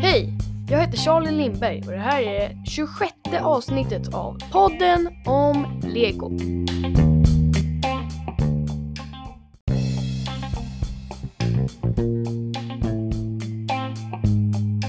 Hej! Jag heter Charlie Lindberg och det här är det 26 avsnittet av podden om Lego.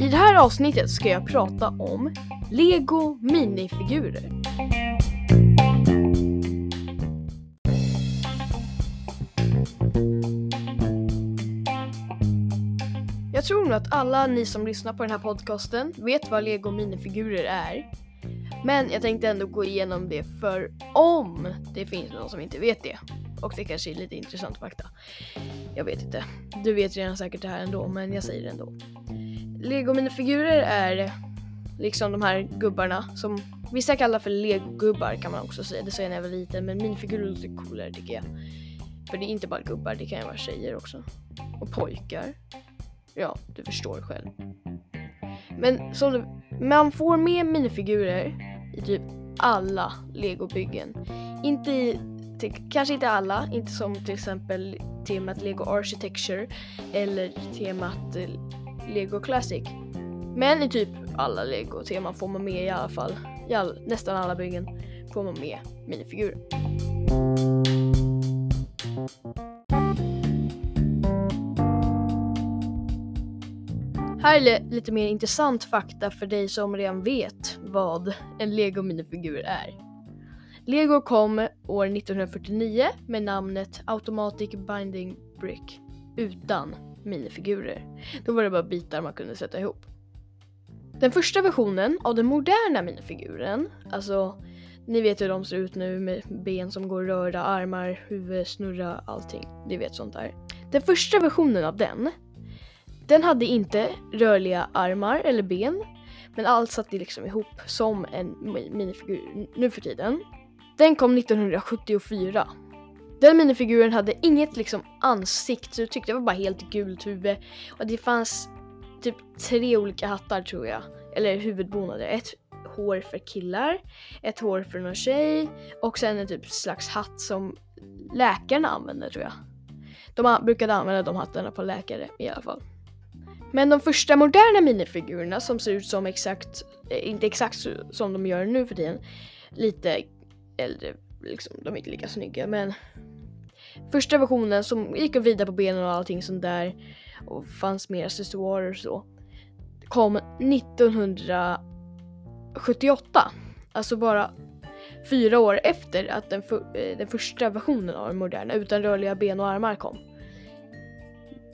I det här avsnittet ska jag prata om Lego minifigurer. Jag tror nog att alla ni som lyssnar på den här podcasten vet vad Lego minifigurer är. Men jag tänkte ändå gå igenom det för om det finns någon som inte vet det. Och det kanske är lite intressant fakta. Jag vet inte. Du vet redan säkert det här ändå, men jag säger det ändå. Lego minifigurer är liksom de här gubbarna som vissa kallar för legogubbar kan man också säga. Det sa jag när jag var liten, men minifigurer låter coolare tycker jag. För det är inte bara gubbar, det kan ju vara tjejer också. Och pojkar. Ja, du förstår själv. Men som du, man får med minifigurer i typ alla legobyggen. Inte i, till, kanske inte alla, inte som till exempel temat Lego Architecture eller temat eh, Lego Classic. Men i typ alla Lego-teman får man med i alla fall, i all, nästan alla byggen får man med minifigurer. Här är lite mer intressant fakta för dig som redan vet vad en Lego minifigur är. Lego kom år 1949 med namnet Automatic Binding Brick utan minifigurer. Då var det bara bitar man kunde sätta ihop. Den första versionen av den moderna minifiguren, alltså ni vet hur de ser ut nu med ben som går att röra, armar, huvud, snurra, allting. Ni vet sånt där. Den första versionen av den den hade inte rörliga armar eller ben, men allt satt liksom ihop som en minifigur nu för tiden. Den kom 1974. Den minifiguren hade inget liksom ansikte, så tyckte det var bara helt gult huvud. Och det fanns typ tre olika hattar tror jag, eller huvudbonader. Ett hår för killar, ett hår för någon tjej och sen en typ slags hatt som läkarna använde tror jag. De brukade använda de hattarna på läkare i alla fall. Men de första moderna minifigurerna som ser ut som exakt, eh, inte exakt som de gör nu för tiden, lite äldre, liksom, de är inte lika snygga men första versionen som gick att vrida på benen och allting sånt där och fanns mer accessoarer och så kom 1978. Alltså bara fyra år efter att den, för, eh, den första versionen av den moderna utan rörliga ben och armar kom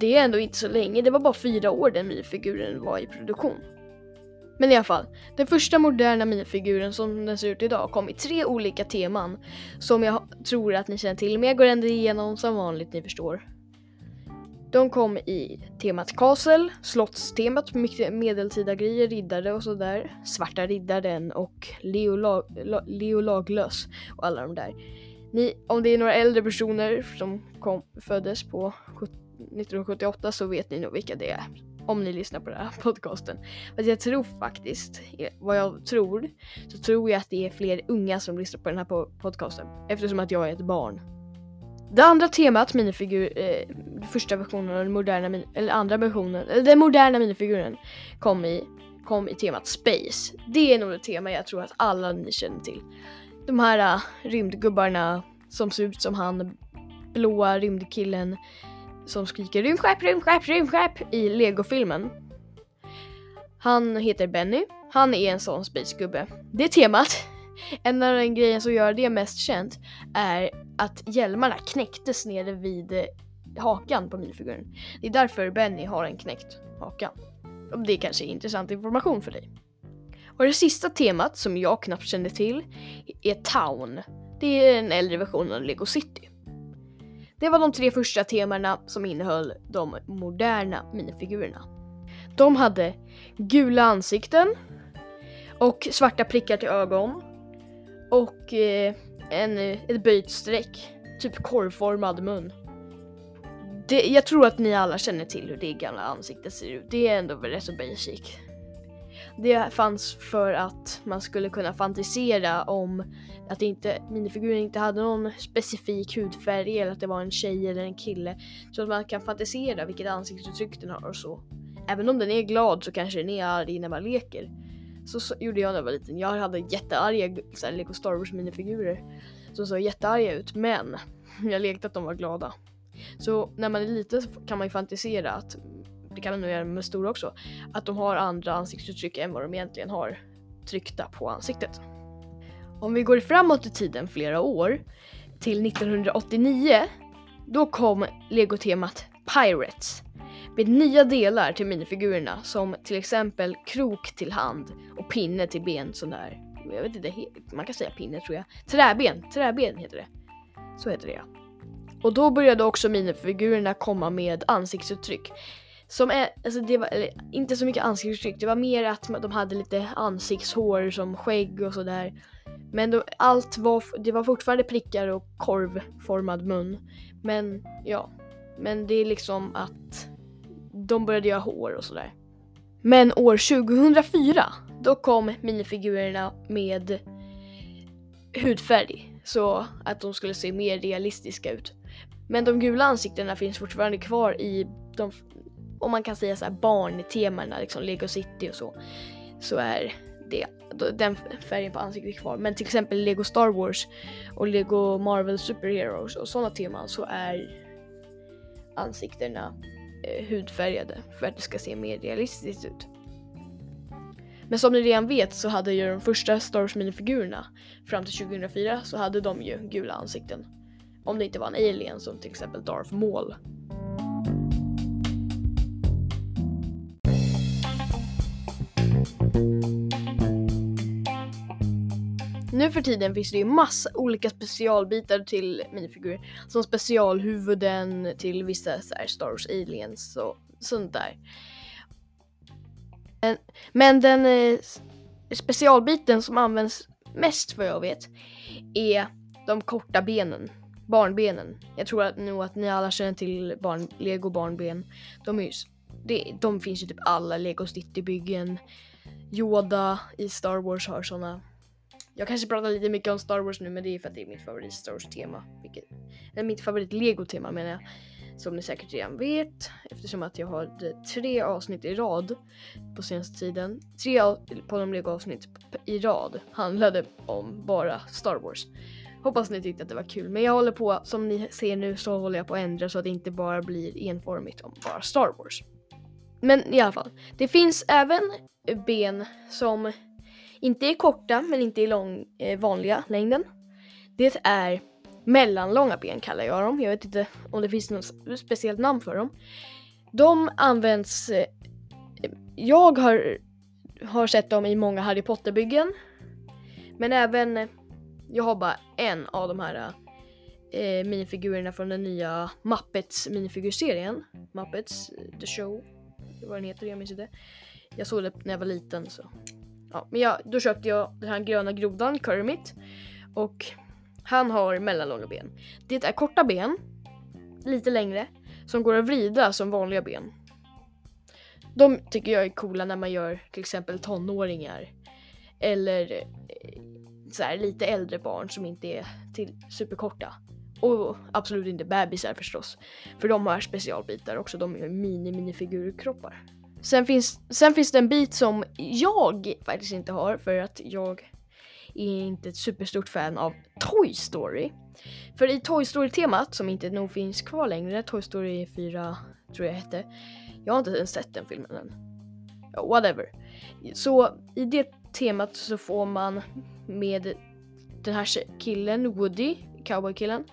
det är ändå inte så länge, det var bara fyra år den minifiguren var i produktion. Men i alla fall, den första moderna minifiguren som den ser ut idag kom i tre olika teman som jag tror att ni känner till, men jag går ändå igenom som vanligt, ni förstår. De kom i temat Castle, slottstemat, mycket medeltida grejer, riddare och sådär, svarta riddaren och Leo, Lag, Leo Laglös och alla de där. Ni, om det är några äldre personer som kom, föddes på 1978 så vet ni nog vilka det är. Om ni lyssnar på den här podcasten. Fast jag tror faktiskt, eh, vad jag tror, så tror jag att det är fler unga som lyssnar på den här podcasten. Eftersom att jag är ett barn. Det andra temat, minifigur, eh, första versionen och den moderna, eller andra versionen, den moderna minifiguren kom i, kom i temat Space. Det är nog ett tema jag tror att alla ni känner till. De här uh, rymdgubbarna som ser ut som han, blåa rymdkillen som skriker rymdskepp, rymdskepp, rymdskepp i Lego-filmen. Han heter Benny. Han är en sån spacegubbe. Det är temat, en av de grejerna som gör det mest känt är att hjälmarna knäcktes nere vid eh, hakan på minifiguren. Det är därför Benny har en knäckt haka. Och det kanske är intressant information för dig. Och det sista temat som jag knappt kände till är Town. Det är en äldre version av Lego City. Det var de tre första temana som innehöll de moderna minifigurerna. De hade gula ansikten och svarta prickar till ögon och eh, en, eh, ett böjt streck, typ korvformad mun. Det, jag tror att ni alla känner till hur det gamla ansiktet ser ut. Det är ändå rätt så basic det fanns för att man skulle kunna fantisera om att inte, minifiguren inte hade någon specifik hudfärg eller att det var en tjej eller en kille. Så att man kan fantisera vilket ansiktsuttryck den har och så. Även om den är glad så kanske den är arg när man leker. Så, så gjorde jag när jag var liten. Jag hade jättearga så här, Lego Star Wars minifigurer som såg jättearga ut men jag lekte att de var glada. Så när man är liten så kan man ju fantisera att, det kan man nog göra med stora också, att de har andra ansiktsuttryck än vad de egentligen har tryckta på ansiktet. Om vi går framåt i tiden flera år, till 1989, då kom legotemat Pirates med nya delar till minifigurerna som till exempel krok till hand och pinne till ben sån där. Jag vet inte, man kan säga pinne tror jag. Träben, träben heter det. Så heter det ja. Och då började också minifigurerna komma med ansiktsuttryck. Som är, alltså det var eller, inte så mycket ansiktsuttryck, det var mer att de hade lite ansiktshår som skägg och sådär. Men då, allt var, det var fortfarande prickar och korvformad mun. Men ja, men det är liksom att de började göra hår och sådär. Men år 2004, då kom minifigurerna med hudfärg så att de skulle se mer realistiska ut. Men de gula ansiktena finns fortfarande kvar i de, om man kan säga så här barntemana, liksom Lego City och så. Så är det, den färgen på ansiktet kvar. Men till exempel Lego Star Wars och Lego Marvel Superheroes och sådana teman så är ansiktena eh, hudfärgade för att det ska se mer realistiskt ut. Men som ni redan vet så hade ju de första Star Wars minifigurerna fram till 2004 så hade de ju gula ansikten. Om det inte var en alien som till exempel Darth Maul. Nu för tiden finns det ju massa olika specialbitar till minifigurer. Som specialhuvuden till vissa så här, Star Wars aliens och sånt där. Men, men den eh, specialbiten som används mest vad jag vet är de korta benen. Barnbenen. Jag tror att, nog att ni alla känner till barn, Lego barnben. De, är ju, det, de finns ju typ alla Lego City-byggen. Yoda i Star Wars har sådana. Jag kanske pratar lite mycket om Star Wars nu men det är för att det är mitt favorit Star Wars-tema. Vilket, eller mitt favorit Lego-tema menar jag. Som ni säkert redan vet eftersom att jag har eh, tre avsnitt i rad på senaste tiden. Tre på de Lego avsnitt i rad handlade om bara Star Wars. Hoppas ni tyckte att det var kul men jag håller på, som ni ser nu så håller jag på att ändra så att det inte bara blir enformigt om bara Star Wars. Men i alla fall, det finns även ben som inte i korta men inte i lång, eh, vanliga längden. Det är mellanlånga ben kallar jag dem. Jag vet inte om det finns något speciellt namn för dem. De används, eh, jag har, har sett dem i många Harry Potter-byggen. Men även, eh, jag har bara en av de här eh, eh minifigurerna från den nya Muppets minifigurserien. Muppets eh, The Show, vad den heter, jag minns inte. Jag såg det när jag var liten så. Ja, men jag, då köpte jag den här gröna grodan, Kermit. Och han har mellanlånga ben. Det är korta ben, lite längre, som går att vrida som vanliga ben. De tycker jag är coola när man gör till exempel tonåringar. Eller eh, så här, lite äldre barn som inte är till superkorta. Och absolut inte bebisar förstås. För de har specialbitar också, de är mini-minifigurkroppar. Sen finns, sen finns det en bit som jag faktiskt inte har för att jag är inte ett superstort fan av Toy Story. För i Toy Story-temat, som inte nog finns kvar längre, Toy Story 4 tror jag hette, jag har inte ens sett den filmen än. Whatever. Så i det temat så får man med den här killen, Woody, cowboykillen,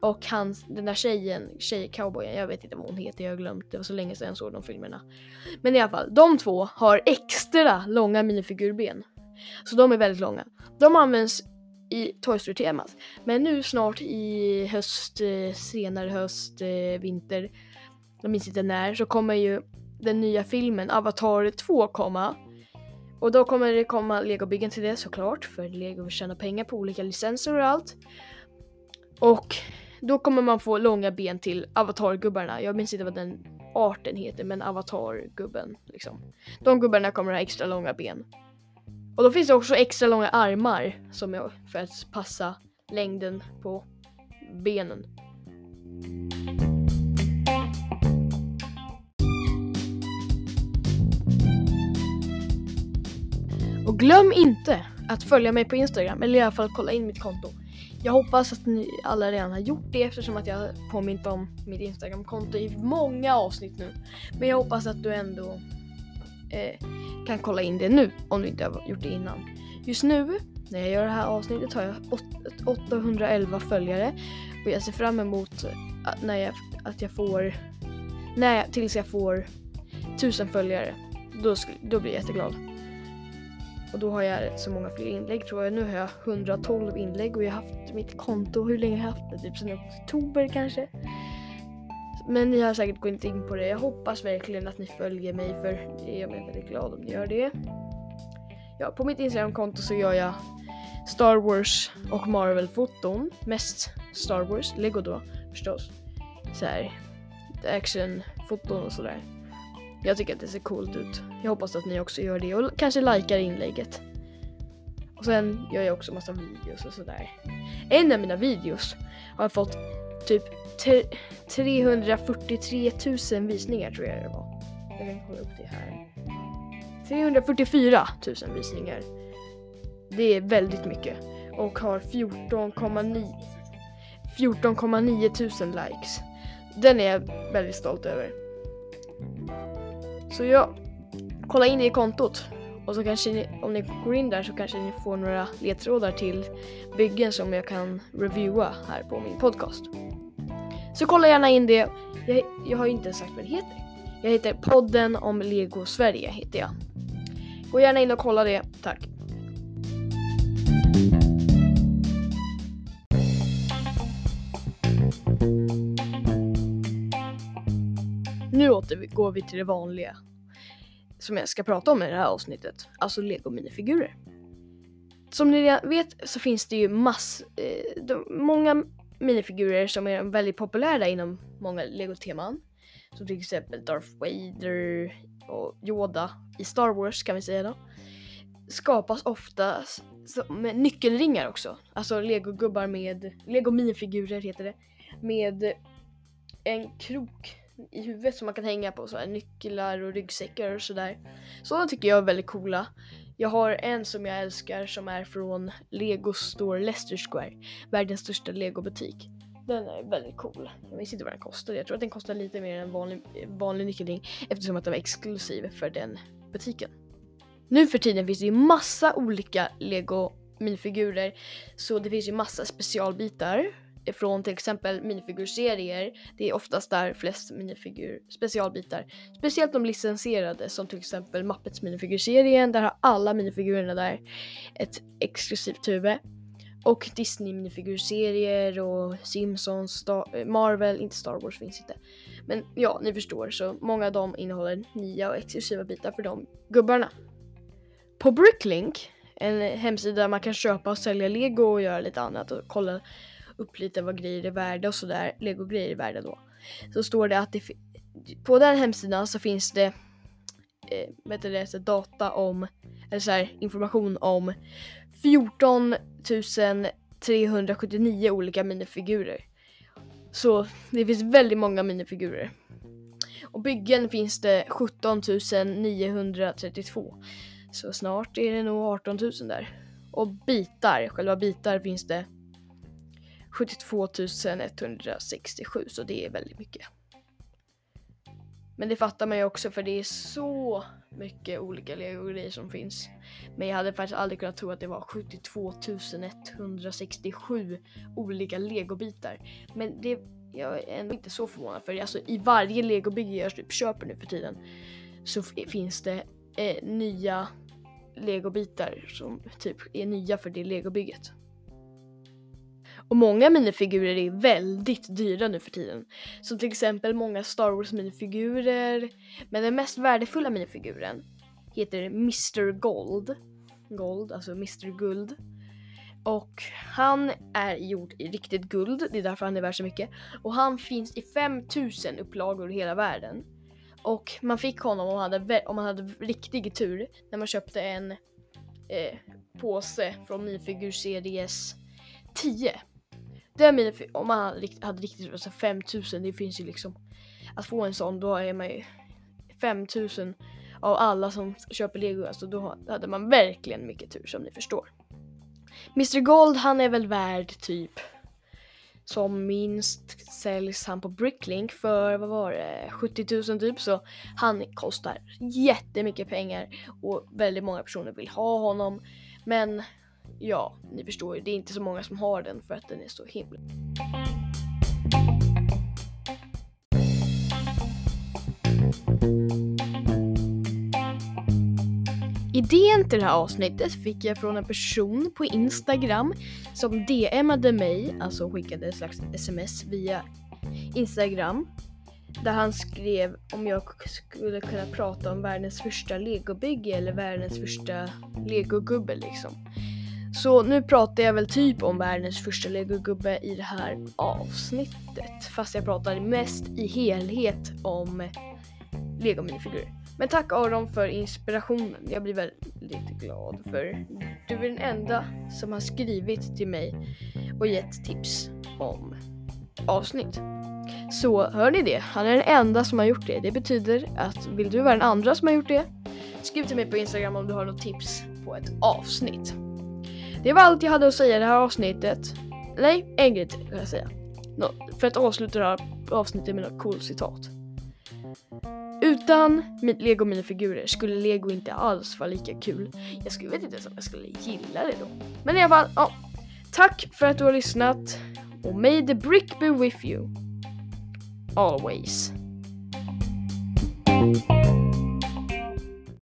och hans, den där tjejen, tjej cowboyen, jag vet inte vad hon heter, jag har glömt, det var så länge sedan jag såg de filmerna. Men i alla fall, de två har extra långa minifigurben. Så de är väldigt långa. De används i Toy Story-temat. Men nu snart i höst, eh, senare höst, eh, vinter, jag minns inte när, så kommer ju den nya filmen Avatar 2 komma. Och då kommer det komma legobyggen till det såklart, för lego vill tjäna pengar på olika licenser och allt. Och då kommer man få långa ben till avatargubbarna. Jag minns inte vad den arten heter, men avatargubben liksom. De gubbarna kommer ha extra långa ben. Och då finns det också extra långa armar som är för att passa längden på benen. Och glöm inte att följa mig på Instagram eller i alla fall kolla in mitt konto. Jag hoppas att ni alla redan har gjort det eftersom att jag har påmint om mitt Instagram-konto i många avsnitt nu. Men jag hoppas att du ändå eh, kan kolla in det nu om du inte har gjort det innan. Just nu när jag gör det här avsnittet har jag 811 följare och jag ser fram emot eh, att, när jag, att jag får, när jag, tills jag får 1000 följare. Då, då blir jag jätteglad. Och då har jag så många fler inlägg tror jag. Nu har jag 112 inlägg och jag har haft mitt konto, hur länge har jag haft det? Typ sedan oktober kanske. Men ni har säkert gått in på det. Jag hoppas verkligen att ni följer mig för jag blir väldigt glad om ni gör det. Ja, på mitt Instagram-konto så gör jag Star Wars och Marvel-foton. Mest Star Wars, Lego då förstås. Så här, action-foton och sådär. Jag tycker att det ser coolt ut. Jag hoppas att ni också gör det och kanske likar inlägget. Och sen gör jag också massa videos och sådär. En av mina videos har fått typ 343 000 visningar tror jag det var. Jag kan kolla upp det här. 344 000 visningar. Det är väldigt mycket. Och har 14,9 14,9 tusen likes. Den är jag väldigt stolt över. Så ja, kolla in i kontot. Och så kanske ni, om ni går in där så kanske ni får några ledtrådar till byggen som jag kan reviewa här på min podcast. Så kolla gärna in det. Jag, jag har ju inte sagt vad det heter. Jag heter podden om Lego Sverige heter jag. Gå gärna in och kolla det, tack. Återgår vi till det vanliga som jag ska prata om i det här avsnittet, alltså Lego minifigurer. Som ni redan vet så finns det ju mass, eh, de, många minifigurer som är väldigt populära inom många Lego-teman. Som till exempel Darth Vader och Yoda i Star Wars kan vi säga då. Skapas ofta med nyckelringar också. Alltså legogubbar med, lego minifigurer heter det. Med en krok i huvudet som man kan hänga på så här, nycklar och ryggsäckar och sådär. Sådana tycker jag är väldigt coola. Jag har en som jag älskar som är från Lego Store Leicester Square, världens största legobutik. Den är väldigt cool. Jag minns inte vad den kostade. Jag tror att den kostar lite mer än vanlig, vanlig nyckelring eftersom att den var exklusiv för den butiken. Nu för tiden finns det ju massa olika Lego minifigurer så det finns ju massa specialbitar från till exempel minifigurserier. Det är oftast där flest minifigur specialbitar. Speciellt de licensierade som till exempel Muppets minifigurserien. Där har alla minifigurerna där ett exklusivt huvud. Och Disney minifigurserier och Simpsons, Star eh, Marvel, inte Star Wars finns inte. Men ja, ni förstår så många av dem innehåller nya och exklusiva bitar för de gubbarna. På Bricklink, en hemsida där man kan köpa och sälja lego och göra lite annat och kolla upp lite vad grejer är värda och sådär, legogrejer är värda då. Så står det att det på den hemsidan så finns det eh, vet du det, så data om, eller så här, information om 14 379 olika minifigurer. Så det finns väldigt många minifigurer. Och byggen finns det 17 932. Så snart är det nog 18 000 där. Och bitar, själva bitar finns det 72 167 så det är väldigt mycket. Men det fattar man ju också för det är så mycket olika legogrejer som finns. Men jag hade faktiskt aldrig kunnat tro att det var 72 167 olika legobitar. Men det, jag är ändå inte så förvånad för alltså, i varje legobygge jag typ köper nu för tiden så finns det eh, nya legobitar som typ är nya för det legobygget. Och många minifigurer är väldigt dyra nu för tiden. Som till exempel många Star Wars minifigurer. Men den mest värdefulla minifiguren heter Mr Gold. Gold, alltså Mr Guld. Och han är gjord i riktigt guld, det är därför han är värd så mycket. Och han finns i 5000 upplagor i hela världen. Och man fick honom om man hade, om man hade riktig tur när man köpte en eh, påse från minifigurseries 10. Det är om man hade, hade riktigt alltså 5000, det finns ju liksom att få en sån, då är man ju 5000 av alla som köper lego, alltså då hade man verkligen mycket tur som ni förstår. Mr Gold han är väl värd typ som minst säljs han på Bricklink för vad var det 70 000 typ så han kostar jättemycket pengar och väldigt många personer vill ha honom men ja, ni förstår ju, det är inte så många som har den för att den är så himla Idén till det här avsnittet fick jag från en person på Instagram som DMade mig, alltså skickade ett slags sms via Instagram. Där han skrev om jag skulle kunna prata om världens första legobygge eller världens första legogubbe liksom. Så nu pratar jag väl typ om världens första legogubbe i det här avsnittet. Fast jag pratar mest i helhet om legominifigurer. Men tack Aron för inspirationen. Jag blir väldigt glad för du är den enda som har skrivit till mig och gett tips om avsnitt. Så hör ni det? Han är den enda som har gjort det. Det betyder att vill du vara den andra som har gjort det? Skriv till mig på Instagram om du har något tips på ett avsnitt. Det var allt jag hade att säga i det här avsnittet. Nej, en grej till kan jag säga. Nå, för att avsluta det här avsnittet med något coolt citat. Utan mitt lego minifigurer skulle lego inte alls vara lika kul. Jag skulle vet inte ens om jag skulle gilla det då. Men i alla fall, ja. Tack för att du har lyssnat och may the brick be with you. Always.